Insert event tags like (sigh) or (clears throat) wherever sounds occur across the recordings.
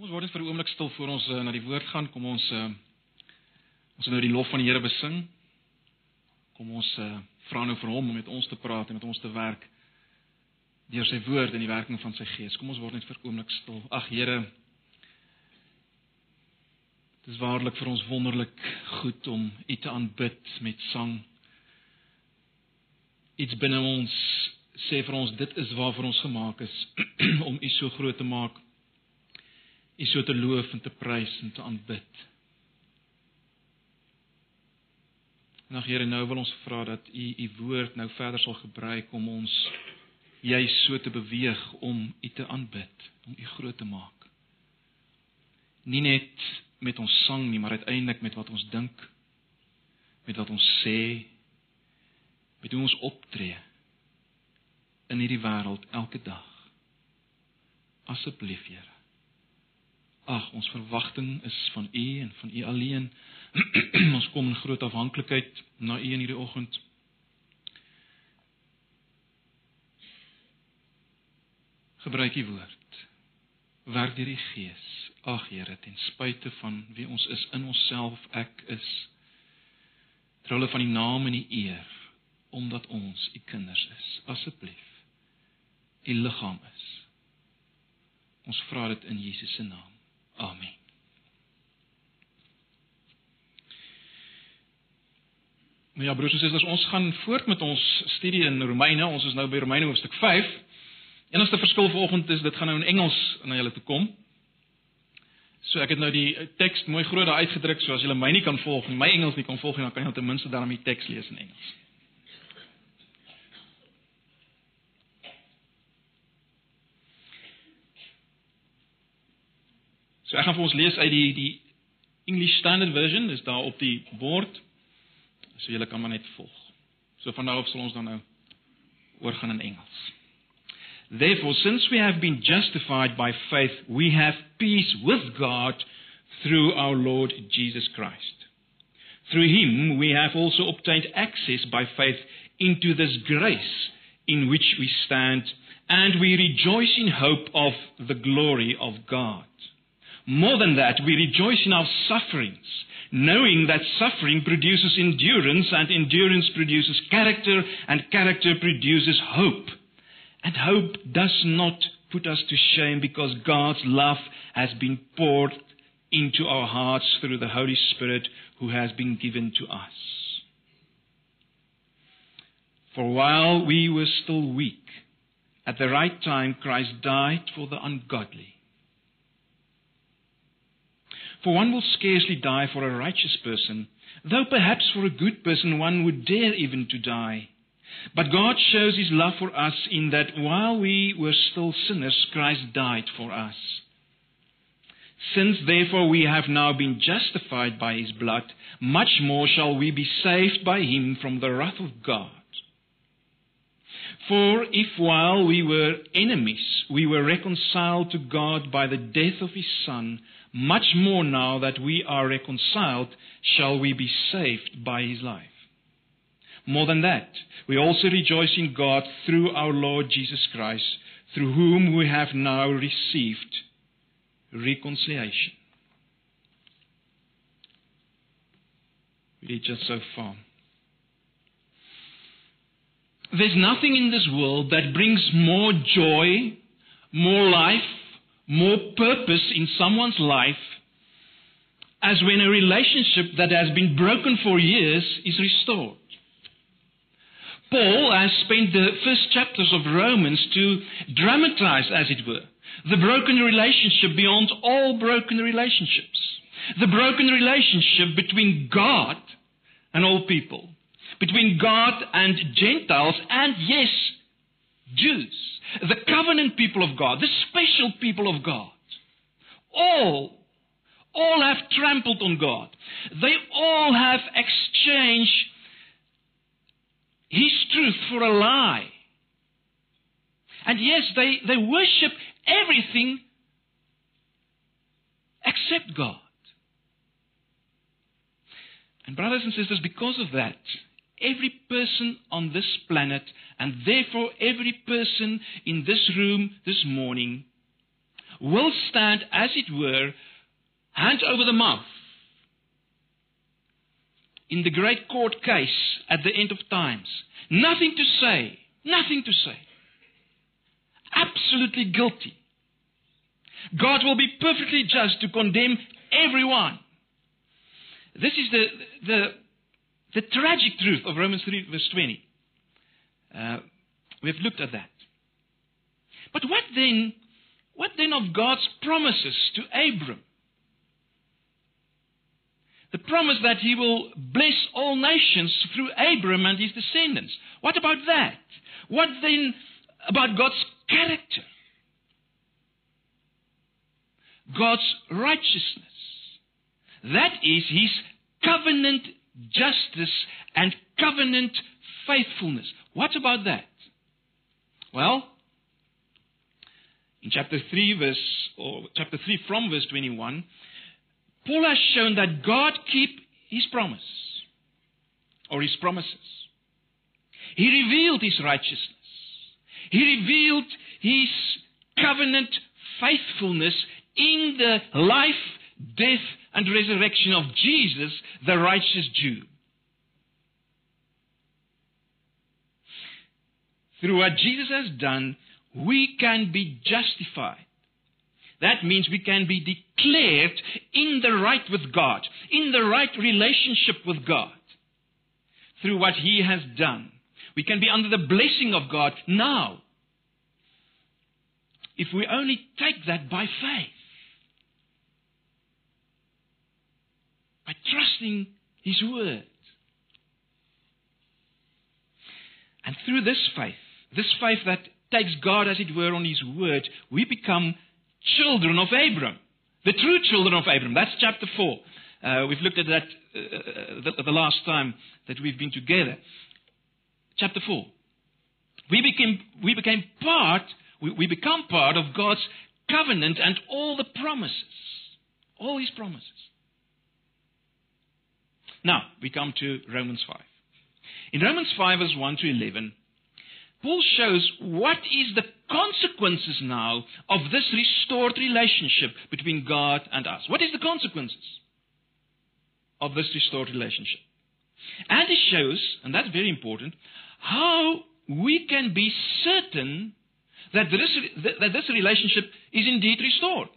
Kom ons word net vir 'n oomblik stil voor ons uh, na die woord gaan. Kom ons uh, ons nou die lof van die Here besing. Kom ons uh, vra nou vir hom om met ons te praat en met ons te werk deur sy woord en die werking van sy gees. Kom ons word net vir 'n oomblik stil. Ag Here, dit is waarlik vir ons wonderlik goed om U te aanbid met sang. Iets binne ons sê vir ons dit is waarvoor ons gemaak is (clears throat) om U so groot te maak U so te loof en te prys en te aanbid. Nou Here, nou wil ons vra dat U U woord nou verder sal gebruik om ons juis so te beweeg om U te aanbid, om U groot te maak. Nie net met ons sang nie, maar uiteindelik met wat ons dink, met wat ons sê, met hoe ons optree in hierdie wêreld elke dag. Asseblief, Here. Ag, ons verwagting is van U en van U alleen. (clears throat) ons kom in groot afhanklikheid na U in hierdie oggend. Gebruik U woord. Werk deur die Gees. Ag Here, ten spyte van wie ons is in onsself, ek is trolle van die naam en die eer omdat ons U kinders is. Asseblief. U liggaam is. Ons vra dit in Jesus se naam. Amen. Nou ja, broers en susters, ons gaan voort met ons studie in Romeine. Ons is nou by Romeine hoofstuk 5. Enigste verskil vanoggend is dit gaan nou in Engels na julle toe kom. So ek het nou die teks mooi groot daar uitgedruk so as julle my nie kan volg nie, my Engels nie kan volg nie, dan kan jy ten minste dan die teks lees in Engels. So ek gaan vir ons lees uit die die English Standard Version, dis daar op die bord. So julle kan maar net volg. So van nou af sal ons dan nou oorgaan in Engels. Therefore since we have been justified by faith, we have peace with God through our Lord Jesus Christ. Through him we have also obtained access by faith into this grace in which we stand and we rejoice in hope of the glory of God. More than that, we rejoice in our sufferings, knowing that suffering produces endurance, and endurance produces character, and character produces hope. And hope does not put us to shame because God's love has been poured into our hearts through the Holy Spirit who has been given to us. For while we were still weak, at the right time Christ died for the ungodly. For one will scarcely die for a righteous person, though perhaps for a good person one would dare even to die. But God shows his love for us in that while we were still sinners, Christ died for us. Since therefore we have now been justified by his blood, much more shall we be saved by him from the wrath of God. For if while we were enemies, we were reconciled to God by the death of his Son, much more now that we are reconciled, shall we be saved by his life. More than that, we also rejoice in God through our Lord Jesus Christ, through whom we have now received reconciliation. Read just so far. There's nothing in this world that brings more joy, more life, more purpose in someone's life as when a relationship that has been broken for years is restored. Paul has spent the first chapters of Romans to dramatize, as it were, the broken relationship beyond all broken relationships. The broken relationship between God and all people, between God and Gentiles, and yes, Jews, the covenant people of God, the special people of God. All, all have trampled on God. They all have exchanged His truth for a lie. And yes, they, they worship everything except God. And, brothers and sisters, because of that, every person on this planet, and therefore every person in this room this morning, will stand, as it were, hand over the mouth in the great court case at the end of times. Nothing to say. Nothing to say. Absolutely guilty. God will be perfectly just to condemn everyone. This is the, the, the tragic truth of Romans 3, verse 20. Uh, we've looked at that. But what then, what then of God's promises to Abram? The promise that he will bless all nations through Abram and his descendants. What about that? What then about God's character? God's righteousness. That is his covenant justice and covenant faithfulness. What about that? Well, in chapter 3 verse or chapter 3 from verse 21, Paul has shown that God keep his promise or his promises. He revealed his righteousness. He revealed his covenant faithfulness in the life, death, and resurrection of Jesus, the righteous Jew. Through what Jesus has done, we can be justified. That means we can be declared in the right with God, in the right relationship with God, through what He has done. We can be under the blessing of God now. If we only take that by faith, by trusting His Word. And through this faith, this faith that takes God, as it were, on His Word, we become children of Abram. The true children of Abram. That's chapter 4. Uh, we've looked at that uh, the, the, last time that we've been together. Chapter 4. We became, we became part, we, we become part of God's covenant and all the promises. All his promises. Now, we come to Romans 5. In Romans 5, verse 1 to 11, Paul shows what is the consequences now of this restored relationship between God and us. What is the consequences of this restored relationship? And he shows, and that's very important, how we can be certain that this, that this relationship is indeed restored.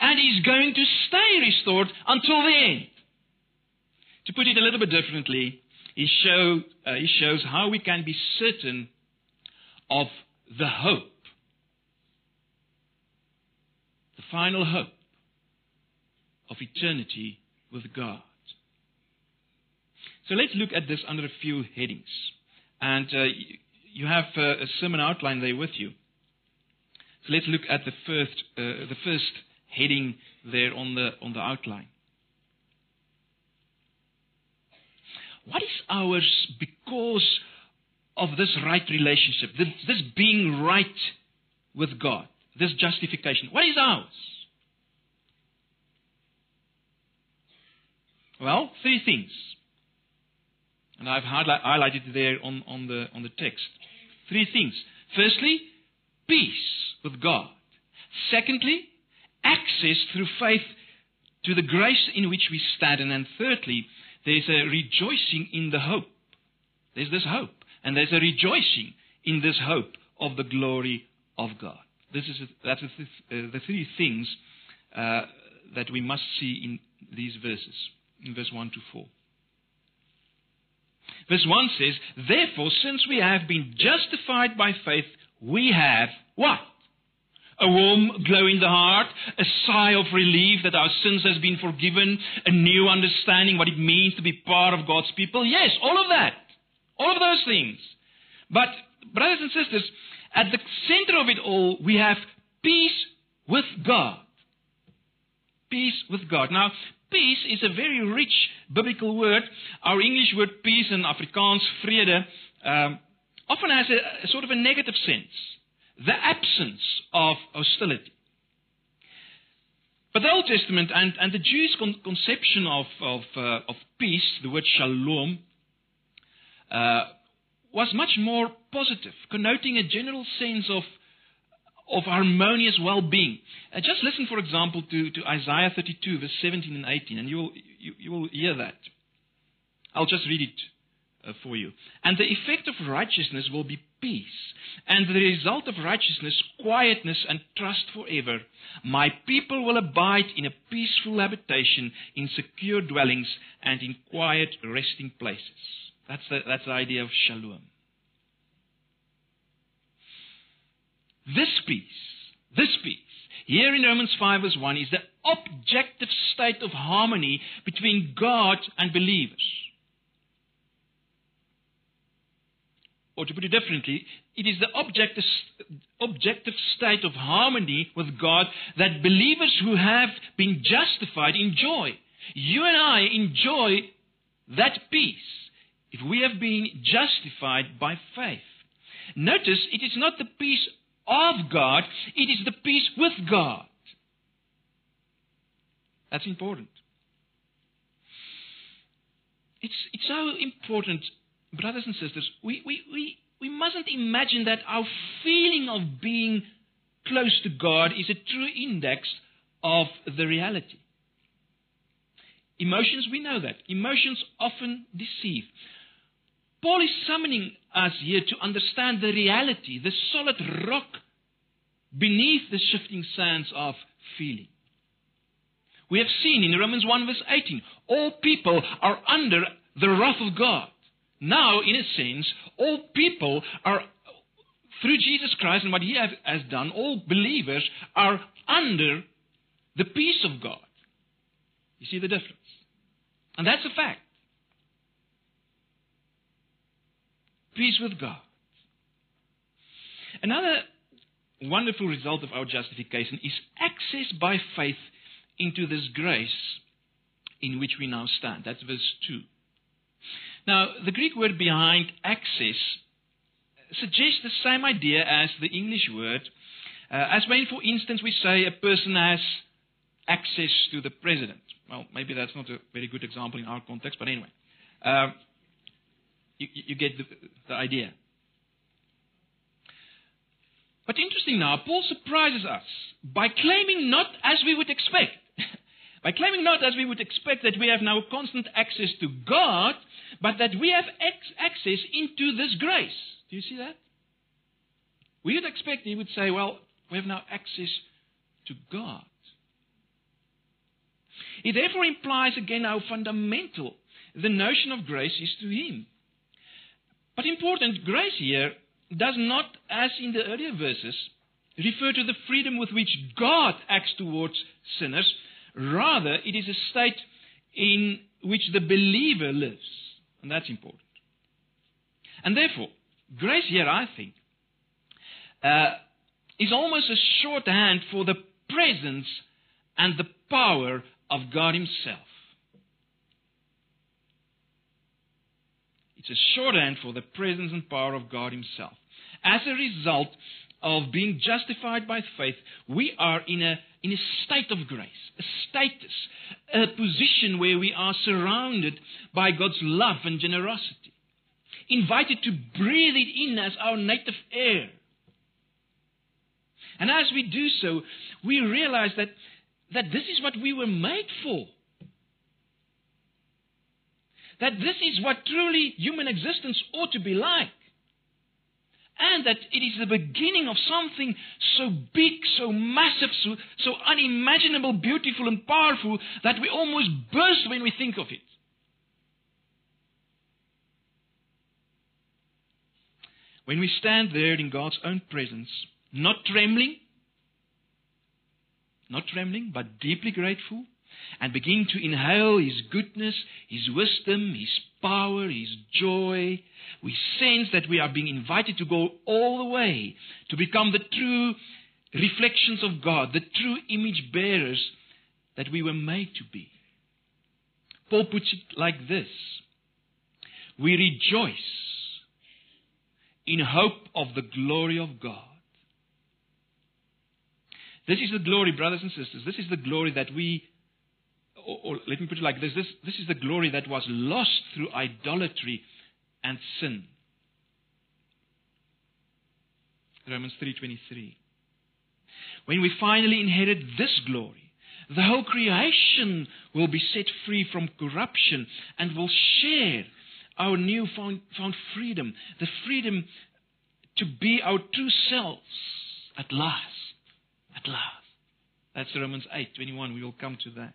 And is going to stay restored until the end. To put it a little bit differently, he, show, uh, he shows how we can be certain of the hope, the final hope of eternity with God. So let's look at this under a few headings. And uh, you have uh, a sermon outline there with you. So let's look at the first, uh, the first heading there on the, on the outline. What is ours because of this right relationship, this, this being right with God, this justification? What is ours? Well, three things. And I've highlighted there on, on, the, on the text. Three things. Firstly, peace with God. Secondly, access through faith to the grace in which we stand. And then thirdly, there's a rejoicing in the hope. There's this hope. And there's a rejoicing in this hope of the glory of God. This is that's uh, the three things uh, that we must see in these verses, in verse 1 to 4. Verse 1 says, Therefore, since we have been justified by faith, we have what? A warm glow in the heart, a sigh of relief that our sins has been forgiven, a new understanding what it means to be part of God's people. Yes, all of that. All of those things. But, brothers and sisters, at the center of it all, we have peace with God. Peace with God. Now, peace is a very rich biblical word. Our English word peace and Afrikaans vrede um, often has a, a sort of a negative sense the absence of hostility. But the Old Testament and, and the Jewish con- conception of, of, uh, of, peace, the word shalom, uh, was much more positive, connoting a general sense of, of harmonious well-being. Uh, just listen, for example, to, to Isaiah 32, verse 17 and 18, and you will, you, you will hear that. I'll just read it uh, for you. And the effect of righteousness will be peace, and the result of righteousness, quietness and trust forever. My people will abide in a peaceful habitation, in secure dwellings, and in quiet resting places. That's the, that's the idea of shalom. This peace, this peace, here in Romans 5 verse 1 is the objective state of harmony between God and believers. Or to put it differently, it is the objective, objective state of harmony with God that believers who have been justified enjoy. You and I enjoy that peace if we have been justified by faith. Notice it is not the peace of God, it is the peace with God. That's important. It's, it's so important, brothers and sisters. We, we, we, we mustn't imagine that our feeling of being close to God is a true index of the reality. Emotions, we know that. Emotions often deceive. Paul is summoning us here to understand the reality, the solid rock beneath the shifting sands of feeling. We have seen in Romans 1 verse 18, all people are under the wrath of God. Now, in a sense, all people are, through Jesus Christ and what He has done, all believers are under the peace of God. You see the difference? And that's a fact. Peace with God. Another wonderful result of our justification is access by faith into this grace in which we now stand. That's verse 2. Now, the Greek word behind access suggests the same idea as the English word, uh, as when, for instance, we say a person has access to the president. Well, maybe that's not a very good example in our context, but anyway. Uh, you, you, get the, the idea. But interesting now, Paul surprises us by claiming not as we would expect. By claiming not as we would expect that we have now constant access to God, but that we have ex- access into this grace. Do you see that? We would expect he would say, well, we have now access to God. It therefore implies again how fundamental the notion of grace is to him. But important, grace here does not, as in the earlier verses, refer to the freedom with which God acts towards sinners. Rather, it is a state in which the believer lives. And that's important. And therefore, grace here, I think, uh, is almost a shorthand for the presence and the power of God Himself. It's a shorthand for the presence and power of God Himself. As a result of being justified by faith, we are in a, in a state of grace, a status, a position where we are surrounded by God's love and generosity, invited to breathe it in as our native air. And as we do so, we realize that, that this is what we were made for that this is what truly human existence ought to be like. And that it is the beginning of something so big, so massive, so, so unimaginable, beautiful, and powerful that we almost burst when we think of it. When we stand there in God's own presence, not trembling, not trembling, but deeply grateful, and begin to inhale His goodness, His wisdom, His power, His joy, we sense that we are being invited to go all the way to become the true reflections of God, the true image bearers that we were made to be. Paul puts it like this We rejoice in hope of the glory of God. This is the glory, brothers and sisters. This is the glory that we or, or let me put it like this, this this is the glory that was lost through idolatry and sin. Romans 3:23. When we finally inherit this glory, the whole creation will be set free from corruption and will share our new found, found freedom, the freedom to be our true selves at last. At last. That's Romans 8:21. We will come to that.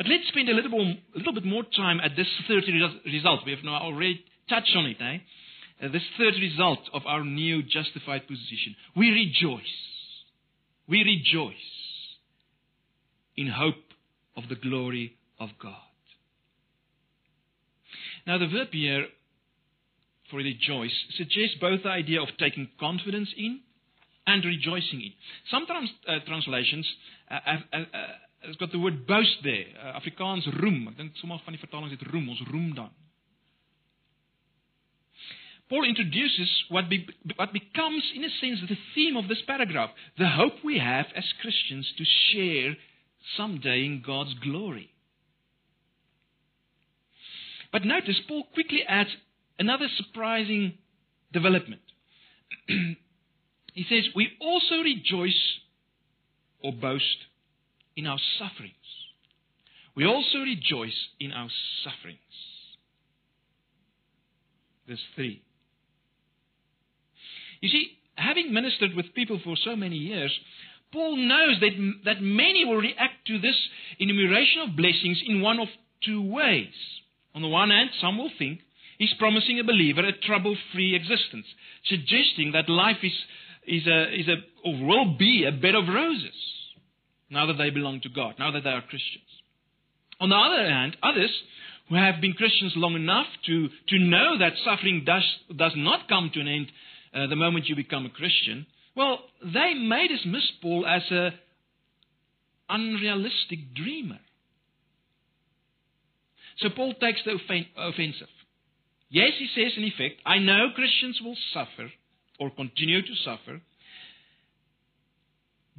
But let's spend a little, more, a little bit more time at this third result. We have now already touched on it, eh? Uh, this third result of our new justified position. We rejoice. We rejoice in hope of the glory of God. Now, the verb here for rejoice suggests both the idea of taking confidence in and rejoicing in. Some trans, uh, translations uh, have, uh, got the word boast there. Uh, Afrikaans roem. Ek dink sommige van die vertalings het roem, ons roem dan. Paul introduces what, be, what becomes, in a sense, the theme of this paragraph the hope we have as Christians to share someday in God's glory. But notice, Paul quickly adds another surprising development. (clears throat) he says, We also rejoice or boast in our sufferings. We also rejoice in our sufferings. Verse 3. You see, having ministered with people for so many years, Paul knows that, that many will react to this enumeration of blessings in one of two ways. On the one hand, some will think he's promising a believer a trouble free existence, suggesting that life is, is, a, is a, or will be a bed of roses now that they belong to God, now that they are Christians. On the other hand, others who have been Christians long enough to, to know that suffering does, does not come to an end uh, the moment you become a Christian, well, they may dismiss Paul as an unrealistic dreamer. So Paul takes the offensive. Yes, he says in effect, I know Christians will suffer or continue to suffer,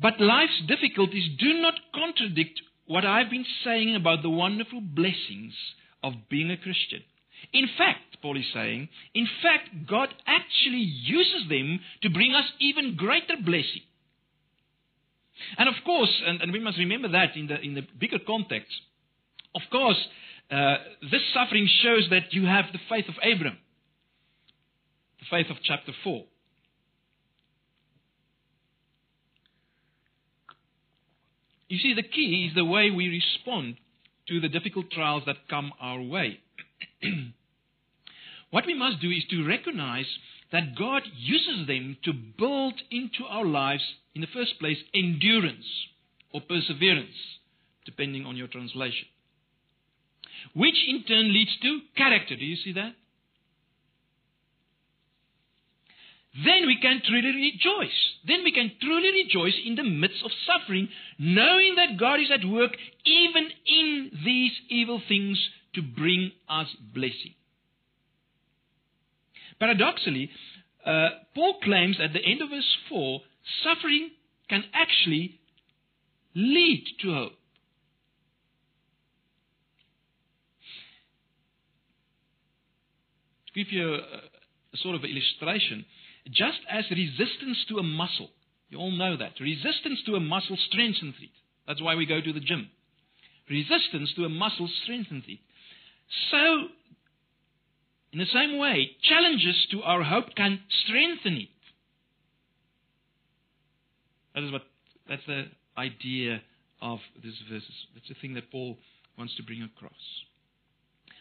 but life's difficulties do not contradict what I've been saying about the wonderful blessings of being a Christian. In fact, Paul is saying, in fact, God actually uses them to bring us even greater blessing. And of course, and, and we must remember that in the, in the bigger context, of course, uh, this suffering shows that you have the faith of Abram, the faith of chapter 4. You see, the key is the way we respond to the difficult trials that come our way. (clears throat) what we must do is to recognize that God uses them to build into our lives, in the first place, endurance or perseverance, depending on your translation which in turn leads to character. Do you see that? Then we can truly rejoice. Then we can truly rejoice in the midst of suffering, knowing that God is at work even in these evil things to bring us blessing. Paradoxically, uh, Paul claims at the end of verse 4 suffering can actually lead to hope. To give you a, a sort of illustration, just as resistance to a muscle, you all know that, resistance to a muscle strengthens it. That's why we go to the gym. Resistance to a muscle strengthens it. So, in the same way, challenges to our hope can strengthen it. That is what that's the idea of these verses. That's the thing that Paul wants to bring across.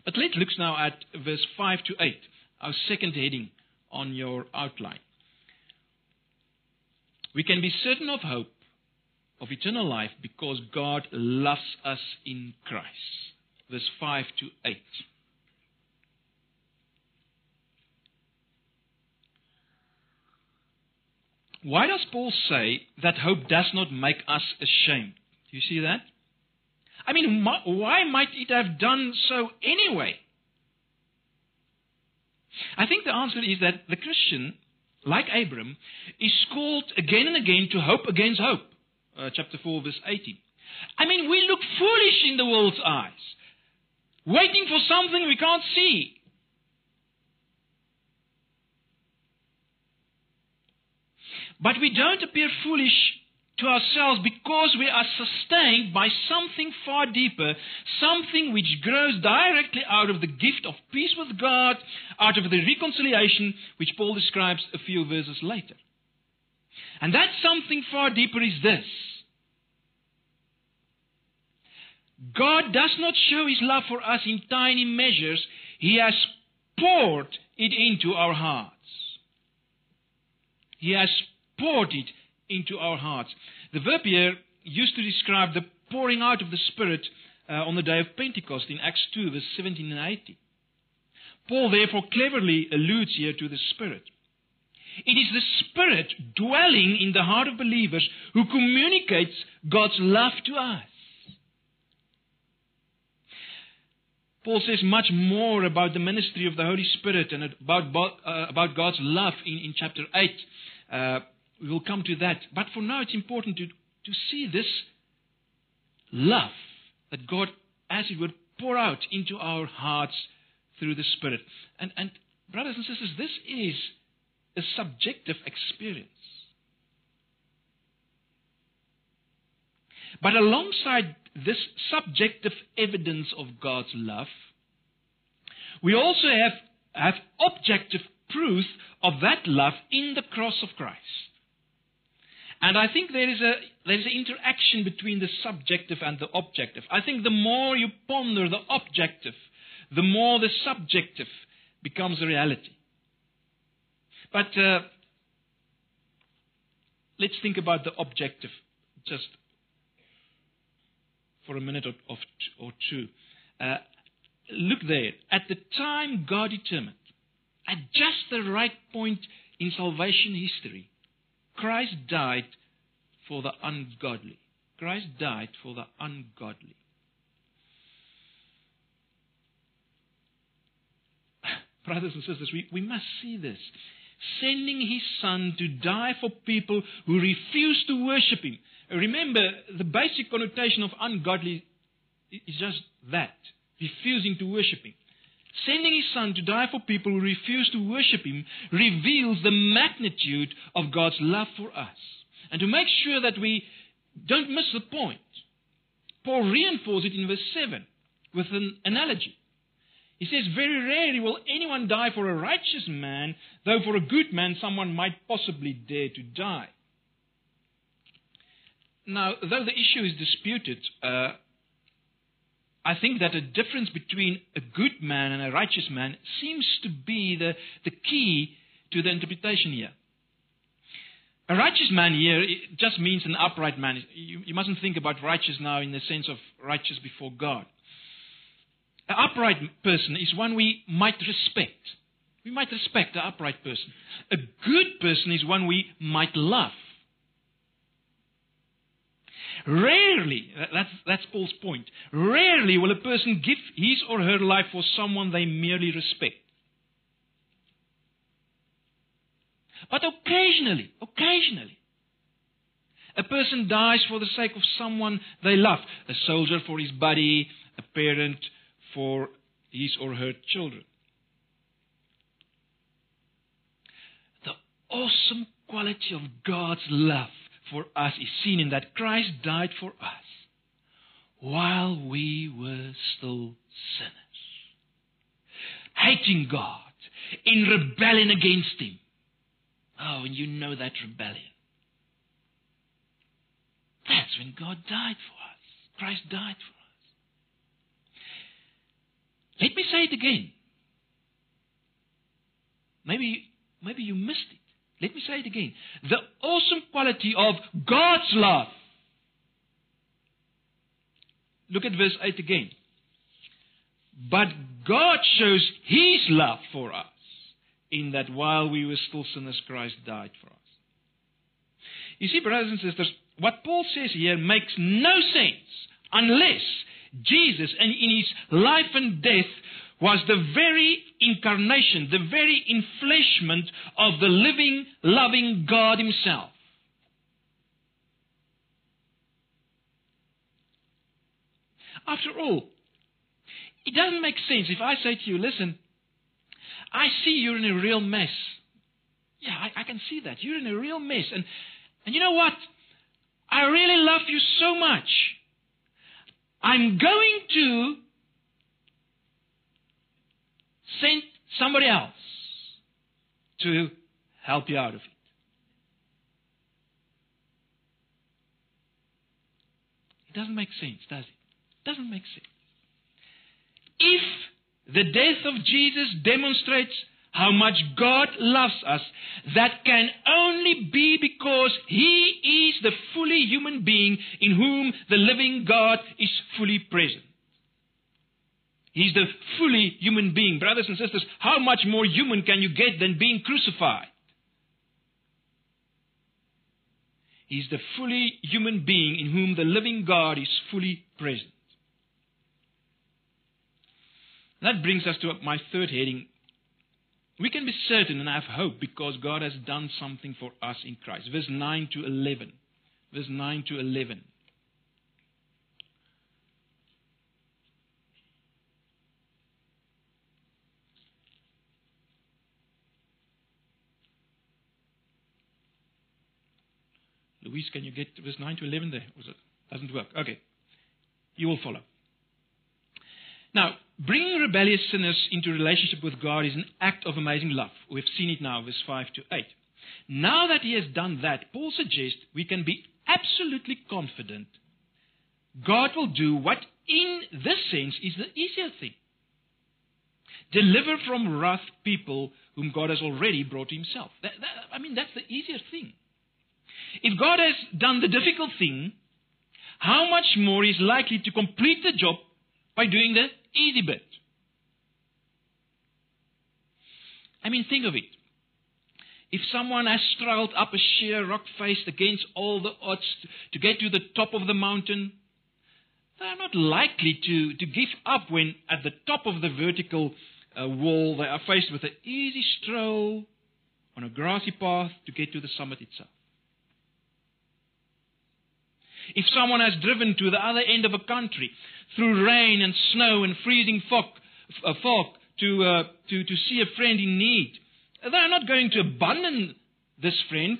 But let's look now at verse 5 to 8, our second heading on your outline. We can be certain of hope, of eternal life, because God loves us in Christ. Verse 5 to 8. Why does Paul say that hope does not make us ashamed? Do you see that? I mean, why might it have done so anyway? I think the answer is that the Christian, like Abram, is called again and again to hope against hope. Uh, chapter 4, verse 18. I mean, we look foolish in the world's eyes, waiting for something we can't see. But we don't appear foolish to ourselves because we are sustained by something far deeper, something which grows directly out of the gift of peace with God, out of the reconciliation which Paul describes a few verses later. And that something far deeper is this God does not show his love for us in tiny measures, he has poured it into our hearts. He has poured it into our hearts. The verb here used to describe the pouring out of the Spirit uh, on the day of Pentecost in Acts 2, verse 17 and 18. Paul therefore cleverly alludes here to the Spirit. It is the Spirit dwelling in the heart of believers who communicates God's love to us. Paul says much more about the ministry of the Holy Spirit and about, uh, about God's love in, in chapter 8. Uh, we will come to that. But for now, it's important to, to see this love that God, as it would, pour out into our hearts through the Spirit. And, and brothers and sisters, this is a subjective experience. But alongside this subjective evidence of God's love, we also have, have objective proof of that love in the cross of Christ. And I think there is a there's an interaction between the subjective and the objective. I think the more you ponder the objective, the more the subjective becomes a reality. But uh, let's think about the objective just for a minute or, or two. Uh, look there. At the time God determined, at just the right point in salvation history, Christ died for the ungodly. Christ died for the ungodly. (sighs) Brothers and sisters, we, we must see this. Sending his son to die for people who refuse to worship him. Remember, the basic connotation of ungodly is just that refusing to worship him. Sending his son to die for people who refuse to worship him reveals the magnitude of God's love for us. And to make sure that we don't miss the point, Paul reinforces it in verse 7 with an analogy. He says, Very rarely will anyone die for a righteous man, though for a good man someone might possibly dare to die. Now, though the issue is disputed, uh, I think that a difference between a good man and a righteous man seems to be the, the key to the interpretation here. A righteous man here just means an upright man. You, you mustn't think about righteous now in the sense of righteous before God. An upright person is one we might respect. We might respect an upright person. A good person is one we might love. Rarely, that's, that's Paul's point, rarely will a person give his or her life for someone they merely respect. But occasionally, occasionally, a person dies for the sake of someone they love. A soldier for his buddy, a parent for his or her children. The awesome quality of God's love for us is seen in that Christ died for us while we were still sinners, hating God, in rebellion against Him. Oh, and you know that rebellion. That's when God died for us. Christ died for us. Let me say it again. Maybe, maybe you missed it. Let me say it again. The awesome quality of God's love. Look at verse 8 again. But God shows His love for us in that while we were still sinners, Christ died for us. You see, brothers and sisters, what Paul says here makes no sense unless Jesus, in his life and death, was the very incarnation, the very enfleshment of the living, loving God Himself. After all, it doesn't make sense if I say to you, listen, I see you're in a real mess. Yeah, I, I can see that. You're in a real mess. And, and you know what? I really love you so much. I'm going to send somebody else to help you out of it. It doesn't make sense, does it? It doesn't make sense. If the death of Jesus demonstrates how much God loves us, that can only be because He is the fully human being in whom the living God is fully present. He's the fully human being. Brothers and sisters, how much more human can you get than being crucified? He's the fully human being in whom the living God is fully present. That brings us to my third heading. We can be certain and have hope because God has done something for us in Christ. Verse 9 to 11. Verse 9 to 11. Louise, can you get verse 9 to 11 there? Was it? Doesn't work. Okay. You will follow. Now, bringing rebellious sinners into relationship with God is an act of amazing love. We've seen it now, verse 5 to 8. Now that he has done that, Paul suggests we can be absolutely confident God will do what, in this sense, is the easier thing. Deliver from wrath people whom God has already brought to himself. That, that, I mean, that's the easier thing. If God has done the difficult thing, how much more is likely to complete the job by doing the easy bit? I mean, think of it. If someone has struggled up a sheer rock face against all the odds to get to the top of the mountain, they are not likely to, to give up when at the top of the vertical uh, wall they are faced with an easy stroll on a grassy path to get to the summit itself. If someone has driven to the other end of a country through rain and snow and freezing fog, uh, fog to, uh, to, to see a friend in need, they are not going to abandon this friend.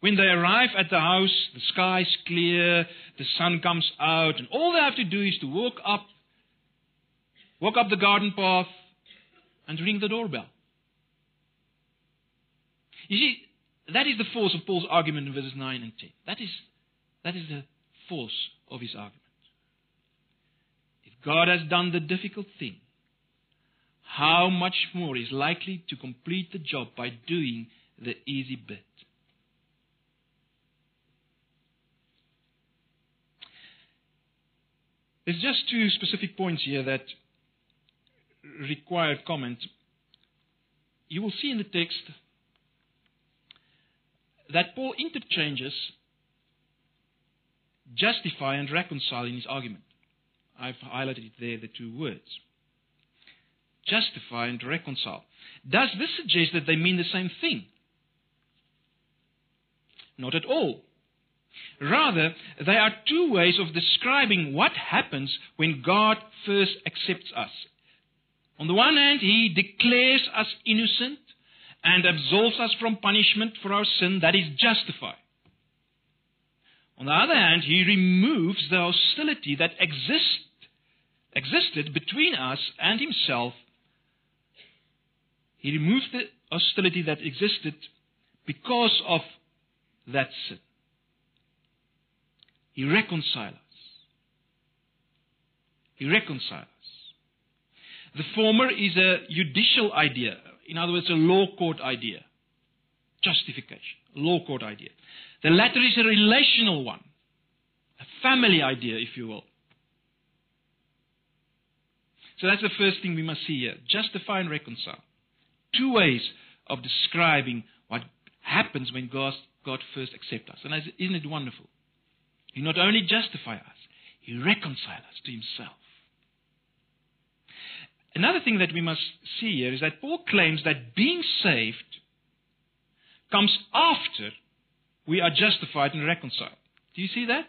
When they arrive at the house, the sky is clear, the sun comes out, and all they have to do is to walk up, walk up the garden path, and ring the doorbell. You see, that is the force of Paul's argument in verses 9 and 10. That is, that is the force of his argument. If God has done the difficult thing, how much more is likely to complete the job by doing the easy bit? There's just two specific points here that require comment. You will see in the text that Paul interchanges justify and reconcile in his argument. I've highlighted there, the two words. Justify and reconcile. Does this suggest that they mean the same thing? Not at all. Rather, they are two ways of describing what happens when God first accepts us. On the one hand, He declares us innocent and absolves us from punishment for our sin, that is justified. On the other hand, he removes the hostility that exist, existed between us and himself. He removes the hostility that existed because of that sin. He reconciles us. He reconciles us. The former is a judicial idea. In other words, a law court idea. Justification. A law court idea. The latter is a relational one, a family idea, if you will. So that's the first thing we must see here justify and reconcile. Two ways of describing what happens when God, God first accepts us. And isn't it wonderful? He not only justifies us, He reconciles us to Himself. Another thing that we must see here is that Paul claims that being saved comes after we are justified and reconciled. Do you see that?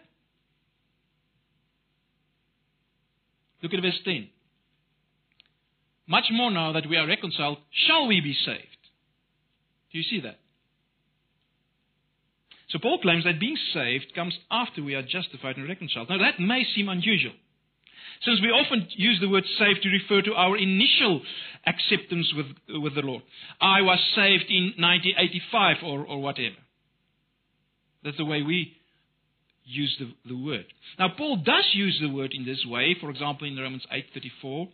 Look at verse 10. Much more now that we are reconciled, shall we be saved? Do you see that? So Paul claims that being saved comes after we are justified and reconciled. Now that may seem unusual. Since we often use the word saved to refer to our initial acceptance with, with the Lord. I was saved in 1985 or, or whatever. That's the way we use the, the word. Now, Paul does use the word in this way, for example, in Romans 8.34,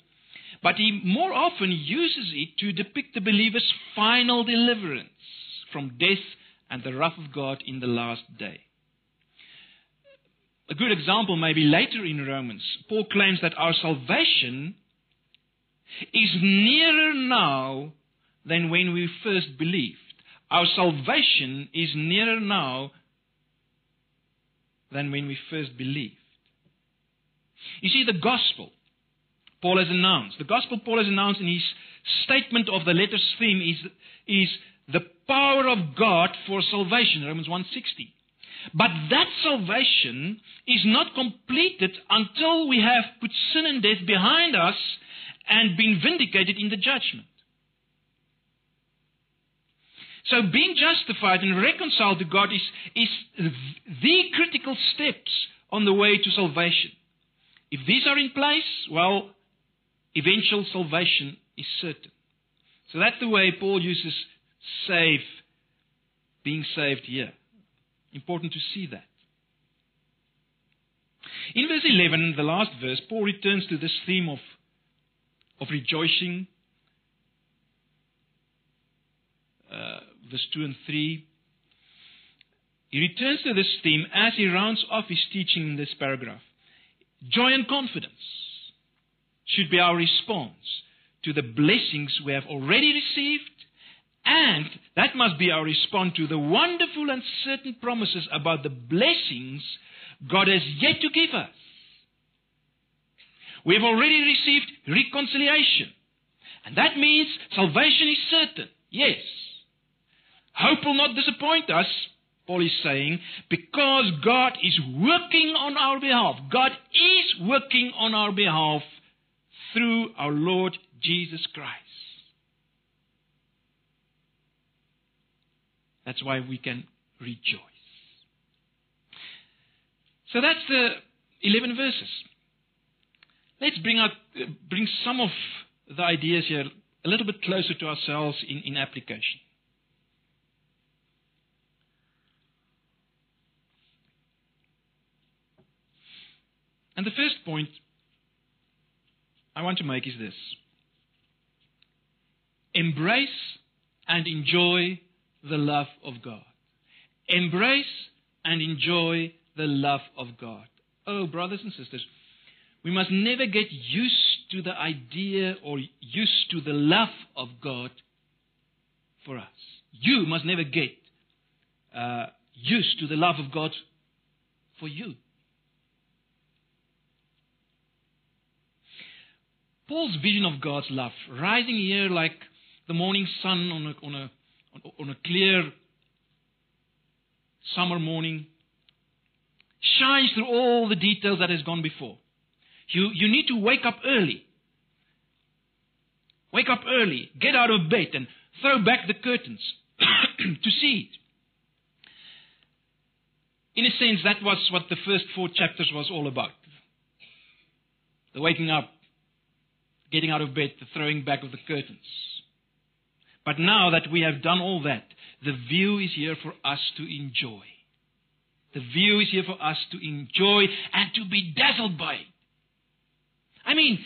but he more often uses it to depict the believer's final deliverance from death and the wrath of God in the last day. A good example may be later in Romans. Paul claims that our salvation is nearer now than when we first believed. Our salvation is nearer now than when we first believed. You see, the gospel Paul has announced, the gospel Paul has announced in his statement of the letter's theme is, is the power of God for salvation, Romans 1:60. But that salvation is not completed until we have put sin and death behind us and been vindicated in the judgment. So being justified and reconciled to God is, is the critical steps on the way to salvation. If these are in place, well, eventual salvation is certain. So that's the way Paul uses save, being saved here. Important to see that. In verse 11, the last verse, Paul returns to this theme of, of rejoicing. Uh, verse 2 and 3. He returns to this theme as he rounds off his teaching in this paragraph. Joy and confidence should be our response to the blessings we have already received and that must be our response to the wonderful and certain promises about the blessings God has yet to give us. We have already received reconciliation. And that means salvation is certain. Yes. Hope will not disappoint us, Paul is saying, because God is working on our behalf. God is working on our behalf through our Lord Jesus Christ. That's why we can rejoice. So that's the 11 verses. Let's bring, out, bring some of the ideas here a little bit closer to ourselves in, in application. And the first point I want to make is this embrace and enjoy the love of God. Embrace and enjoy the love of God. Oh, brothers and sisters, we must never get used to the idea or used to the love of God for us. You must never get uh, used to the love of God for you. Paul's vision of God's love, rising here like the morning sun on a, on a on a clear summer morning, shines through all the details that has gone before. You, you need to wake up early. Wake up early, get out of bed, and throw back the curtains (clears throat) to see it. In a sense, that was what the first four chapters was all about. The waking up, getting out of bed, the throwing back of the curtains. But now that we have done all that, the view is here for us to enjoy. The view is here for us to enjoy and to be dazzled by. I mean,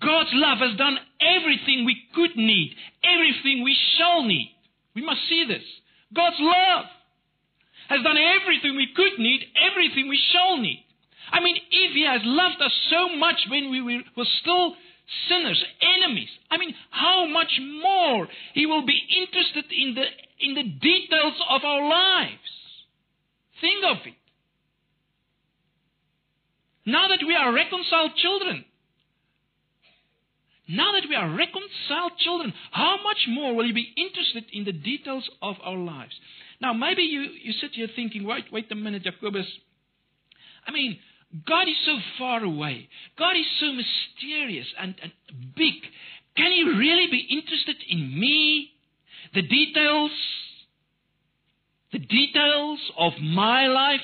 God's love has done everything we could need, everything we shall need. We must see this. God's love has done everything we could need, everything we shall need. I mean, if He has loved us so much when we were still sinners, enemies. I mean, how much more He will be interested in the, in the details of our lives. Think of it. Now that we are reconciled children, now that we are reconciled children, how much more will He be interested in the details of our lives? Now, maybe you, you sit here thinking, wait, wait a minute, Jacobus. I mean, God is so far away. God is so mysterious and, and big. Can He really be interested in me? The details? the details of my life.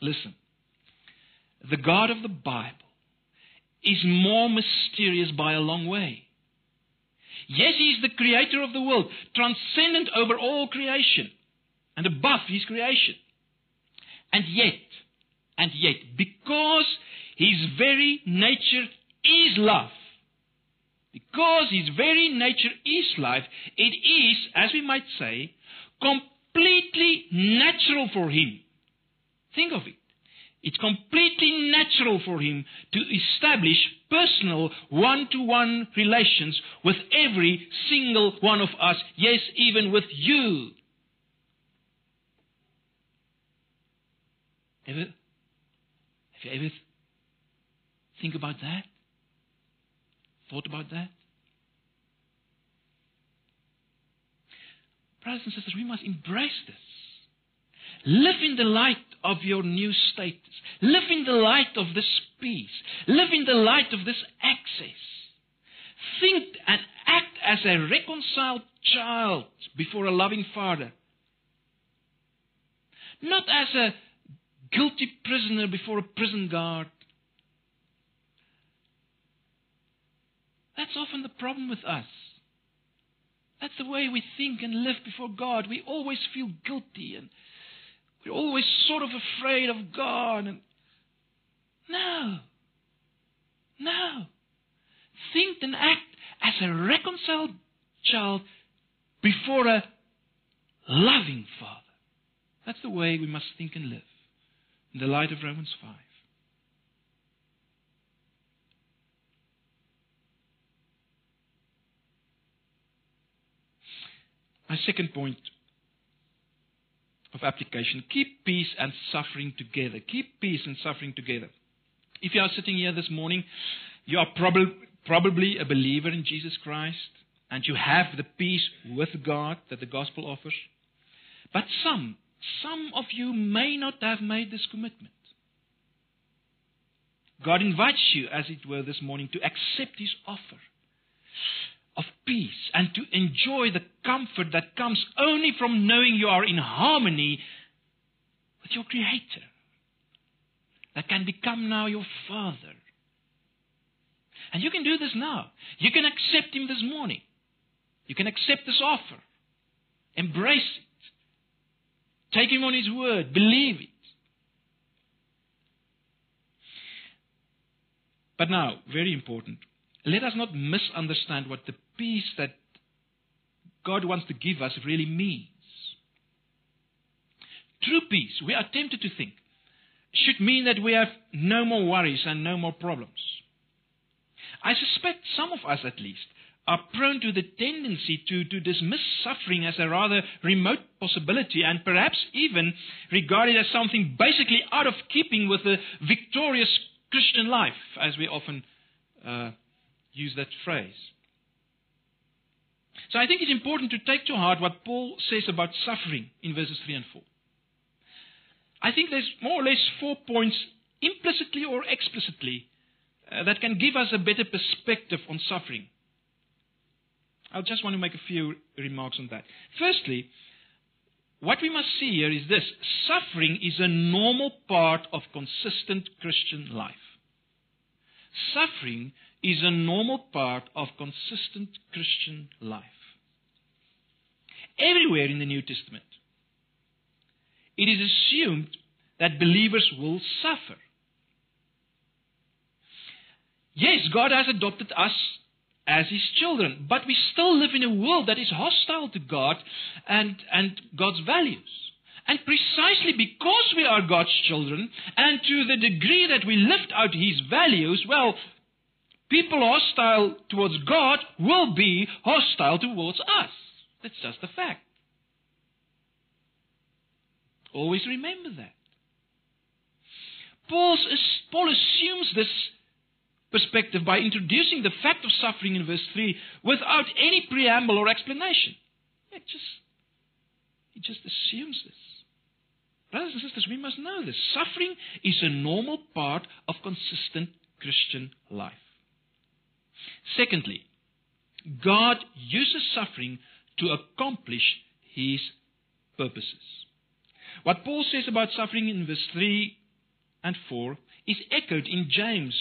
Listen, the God of the Bible is more mysterious by a long way. Yes, He is the creator of the world, transcendent over all creation and above His creation. And yet, and yet, because His very nature is love, because His very nature is life, it is, as we might say, completely natural for Him. Think of it. It's completely natural for him to establish personal one to one relations with every single one of us, yes, even with you. Ever, have you ever think about that? Thought about that? Brothers and sisters, we must embrace this. Live in the light of your new status. Live in the light of this peace. Live in the light of this access. Think and act as a reconciled child before a loving father. Not as a guilty prisoner before a prison guard. That's often the problem with us. That's the way we think and live before God. We always feel guilty and we're always sort of afraid of God. And no. No. Think and act as a reconciled child before a loving Father. That's the way we must think and live in the light of Romans 5. My second point of application. Keep peace and suffering together. Keep peace and suffering together. If you are sitting here this morning, you are prob- probably a believer in Jesus Christ and you have the peace with God that the gospel offers. But some, some of you may not have made this commitment. God invites you, as it were, this morning to accept His offer of peace and to enjoy the comfort that comes only from knowing you are in harmony with your Creator, that can become now your Father. And you can do this now. You can accept Him this morning. You can accept this offer. Embrace it. Take Him on His word. Believe it. But now, very important, let us not misunderstand what the peace that God wants to give us really means. True peace, we are tempted to think, should mean that we have no more worries and no more problems. I suspect some of us, at least, are prone to the tendency to, to dismiss suffering as a rather remote possibility and perhaps even regard it as something basically out of keeping with the victorious Christian life, as we often uh, use that phrase. So I think it's important to take to heart what Paul says about suffering in verses 3 and 4. I think there's more or less four points, implicitly or explicitly, uh, that can give us a better perspective on suffering. I just want to make a few remarks on that. Firstly, what we must see here is this suffering is a normal part of consistent Christian life. Suffering is a normal part of consistent Christian life. Everywhere in the New Testament, it is assumed that believers will suffer. Yes, God has adopted us as His children, but we still live in a world that is hostile to God and, and God's values. And precisely because we are God's children, and to the degree that we lift out His values, well, people hostile towards God will be hostile towards us. That's just a fact. Always remember that. Paul's, Paul assumes this perspective by introducing the fact of suffering in verse 3 without any preamble or explanation. It just, he just assumes this. Brothers and sisters, we must know this. Suffering is a normal part of consistent Christian life. Secondly, God uses suffering to accomplish his purposes. What Paul says about suffering in verse 3 and 4 is echoed in James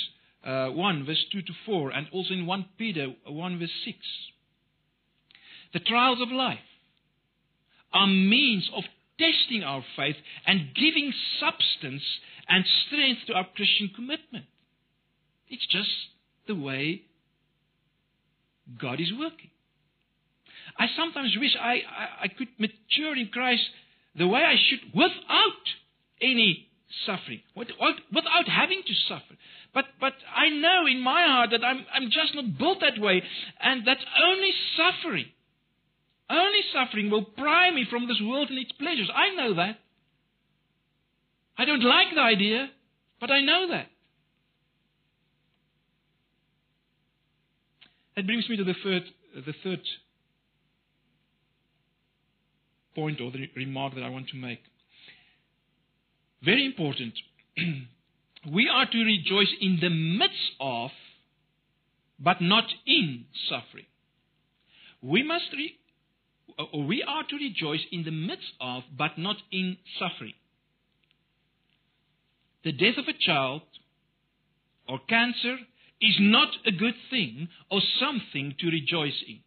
uh, 1, verse 2 to 4, and also in 1 Peter 1, verse 6. The trials of life are means of testing our faith and giving substance and strength to our Christian commitment. It's just the way God is working. I sometimes wish I, I, I could mature in Christ the way I should without any suffering, without, without having to suffer. But, but I know in my heart that I'm, I'm just not built that way, and that only suffering, only suffering will pry me from this world and its pleasures. I know that. I don't like the idea, but I know that. That brings me to the third, the third point or the remark that I want to make. Very important. (clears throat) we are to rejoice in the midst of, but not in suffering. We must re- or we are to rejoice in the midst of, but not in suffering. The death of a child or cancer is not a good thing or something to rejoice in.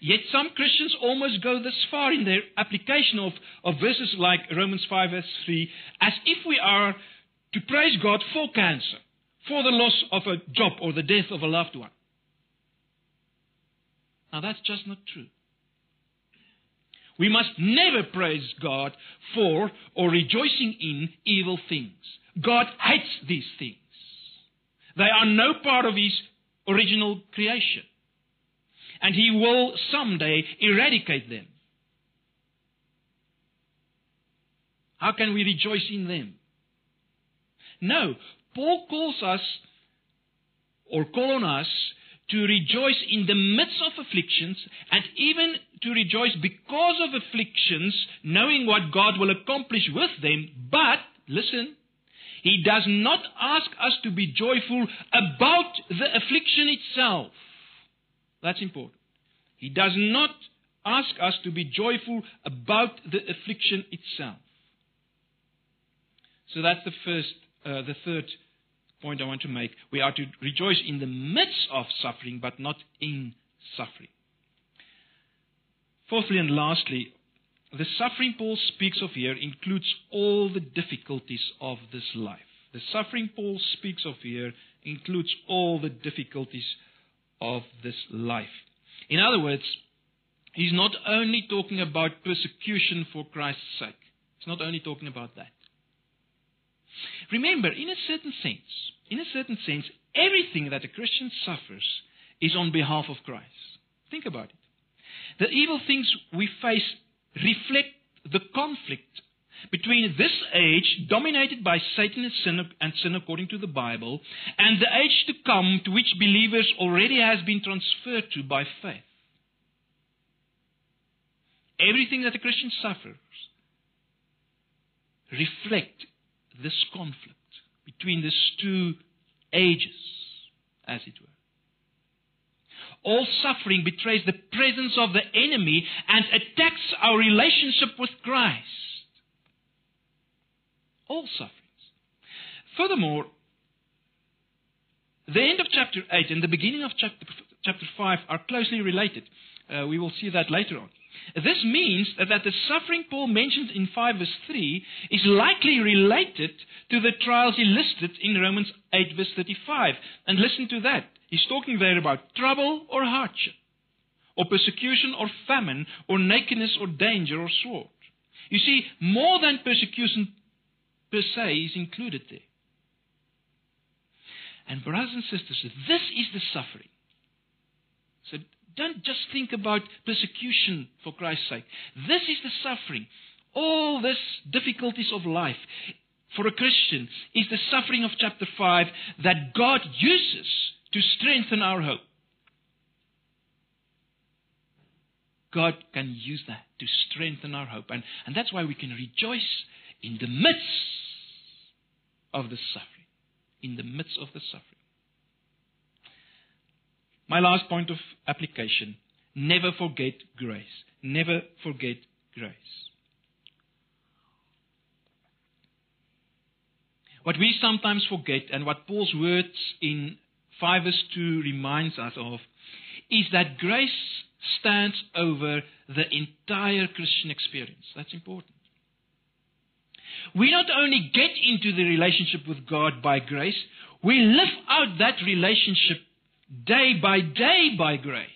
Yet some Christians almost go this far in their application of, of verses like Romans 5, verse 3, as if we are to praise God for cancer, for the loss of a job or the death of a loved one. Now that's just not true. We must never praise God for or rejoicing in evil things. God hates these things. They are no part of His original creation. And He will someday eradicate them. How can we rejoice in them? No, Paul calls us or call on us to rejoice in the midst of afflictions and even to rejoice because of afflictions, knowing what God will accomplish with them. But, listen, he does not ask us to be joyful about the affliction itself. That's important. He does not ask us to be joyful about the affliction itself. So that's the first, uh, the third point I want to make. We are to rejoice in the midst of suffering, but not in suffering. Fourthly and lastly, the suffering Paul speaks of here includes all the difficulties of this life. The suffering Paul speaks of here includes all the difficulties of this life. In other words, he's not only talking about persecution for Christ's sake. He's not only talking about that. Remember, in a certain sense, in a certain sense, everything that a Christian suffers is on behalf of Christ. Think about it. The evil things we face reflect the conflict between this age, dominated by Satan and sin, and sin according to the Bible, and the age to come to which believers already has been transferred to by faith. Everything that a Christian suffers reflect this conflict between these two ages, as it were. All suffering betrays the presence of the enemy and attacks our relationship with Christ. All sufferings. Furthermore, the end of chapter 8 and the beginning of chapter, chapter 5 are closely related. Uh, we will see that later on. This means that the suffering Paul mentioned in 5 verse 3 is likely related to the trials he listed in Romans 8 verse 35. And listen to that. He's talking there about trouble or hardship, or persecution or famine, or nakedness or danger or sword. You see, more than persecution per se is included there. And brothers and sisters, this is the suffering. So don't just think about persecution for Christ's sake. This is the suffering. All these difficulties of life for a Christian is the suffering of chapter 5 that God uses to strengthen our hope. God can use that to strengthen our hope. And, and that's why we can rejoice in the midst of the suffering. In the midst of the suffering. My last point of application never forget grace. Never forget grace. What we sometimes forget, and what Paul's words in 5 verse 2 reminds us of, is that grace stands over the entire Christian experience. That's important. We not only get into the relationship with God by grace, we live out that relationship day by day by grace.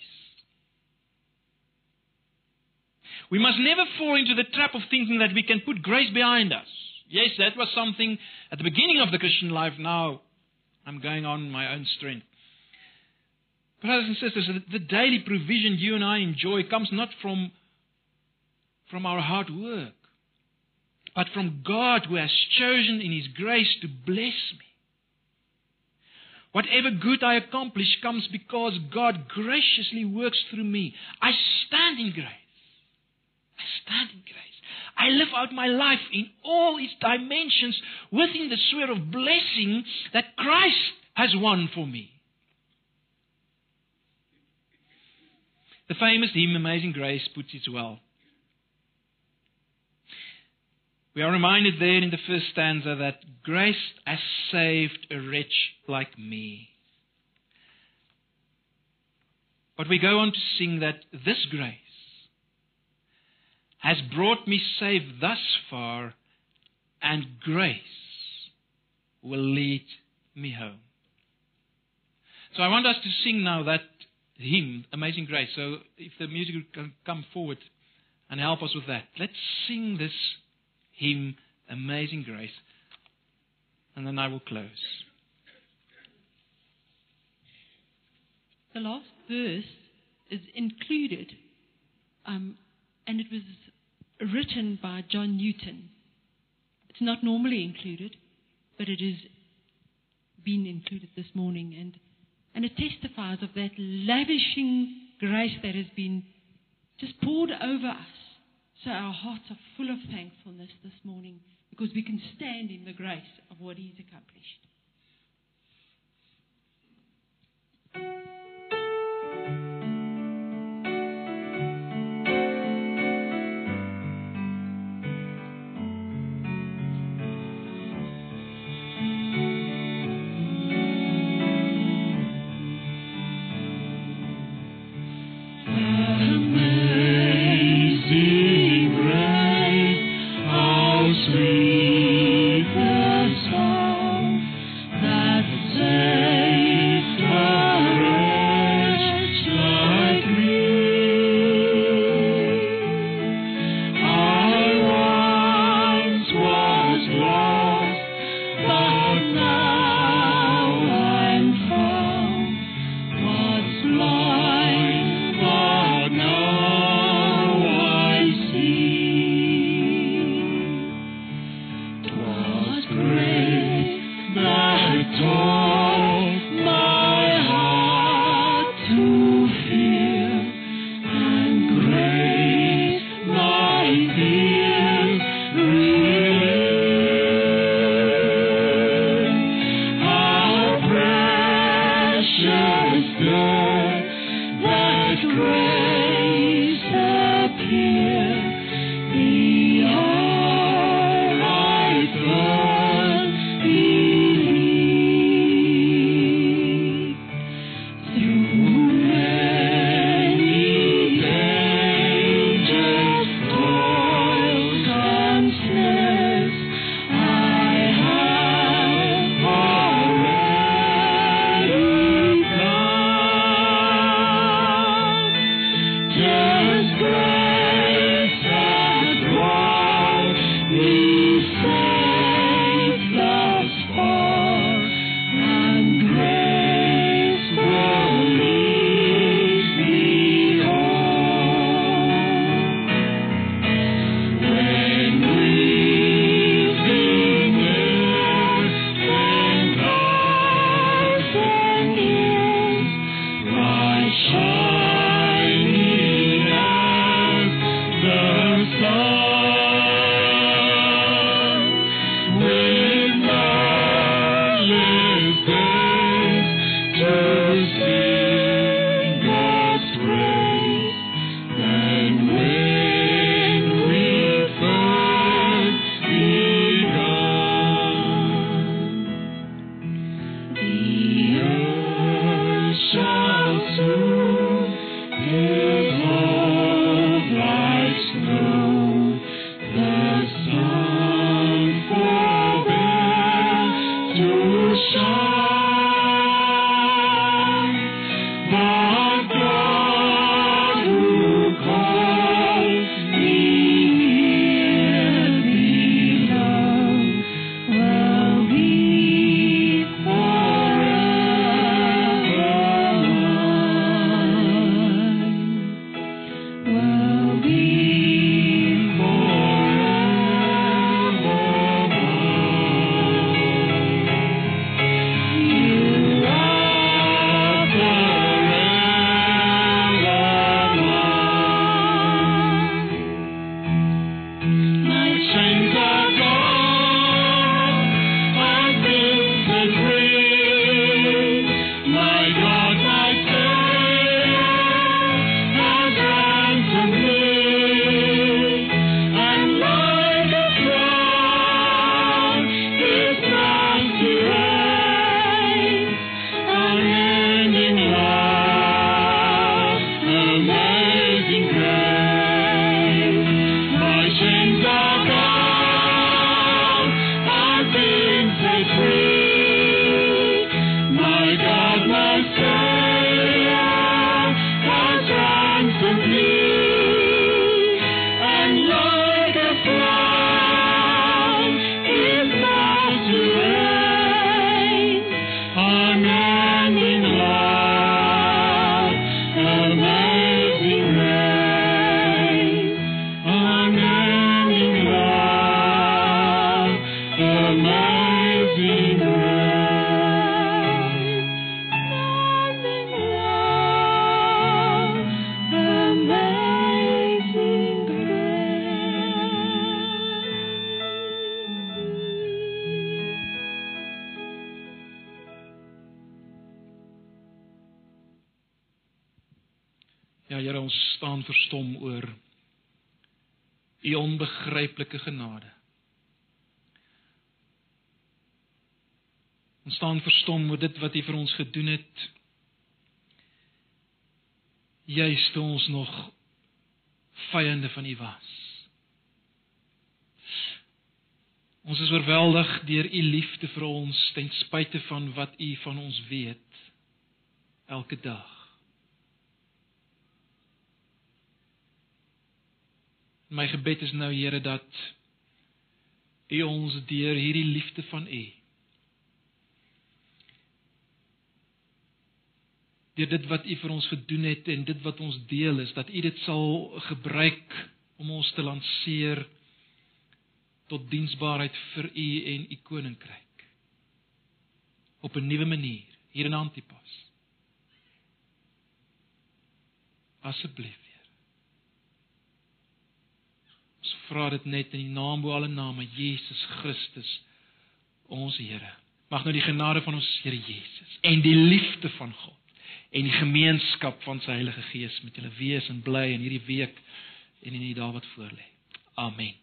We must never fall into the trap of thinking that we can put grace behind us. Yes, that was something at the beginning of the Christian life. Now I'm going on my own strength. Brothers and sisters, the daily provision you and I enjoy comes not from, from our hard work, but from God who has chosen in His grace to bless me. Whatever good I accomplish comes because God graciously works through me. I stand in grace. I stand in grace. I live out my life in all its dimensions within the sphere of blessing that Christ has won for me. The famous hymn Amazing Grace puts it well. We are reminded there in the first stanza that grace has saved a wretch like me. But we go on to sing that this grace has brought me safe thus far, and grace will lead me home. So I want us to sing now that hymn, Amazing Grace. So if the music can come forward and help us with that. Let's sing this hymn, Amazing Grace. And then I will close. The last verse is included, um, and it was written by John Newton. It's not normally included, but it is been included this morning. And and it testifies of that lavishing grace that has been just poured over us. So our hearts are full of thankfulness this morning because we can stand in the grace of what He's accomplished. Onbegryplike genade. Ons staan verstom oor dit wat u vir ons gedoen het. Juist toe ons nog vyande van u was. Ons is oorweldig deur u liefde vir ons ten spyte van wat u van ons weet elke dag. My gebed is nou Here dat u ons deur hierdie liefde van u deur dit wat u vir ons gedoen het en dit wat ons deel is dat u dit sal gebruik om ons te lanseer tot diensbaarheid vir u en u koninkryk op 'n nuwe manier hier in Antipas. Asseblief Ons vra dit net in die naam bo alle name Jesus Christus ons Here. Mag nou die genade van ons Here Jesus en die liefde van God en die gemeenskap van sy Heilige Gees met julle wees en bly in hierdie week en in die dae wat voorlê. Amen.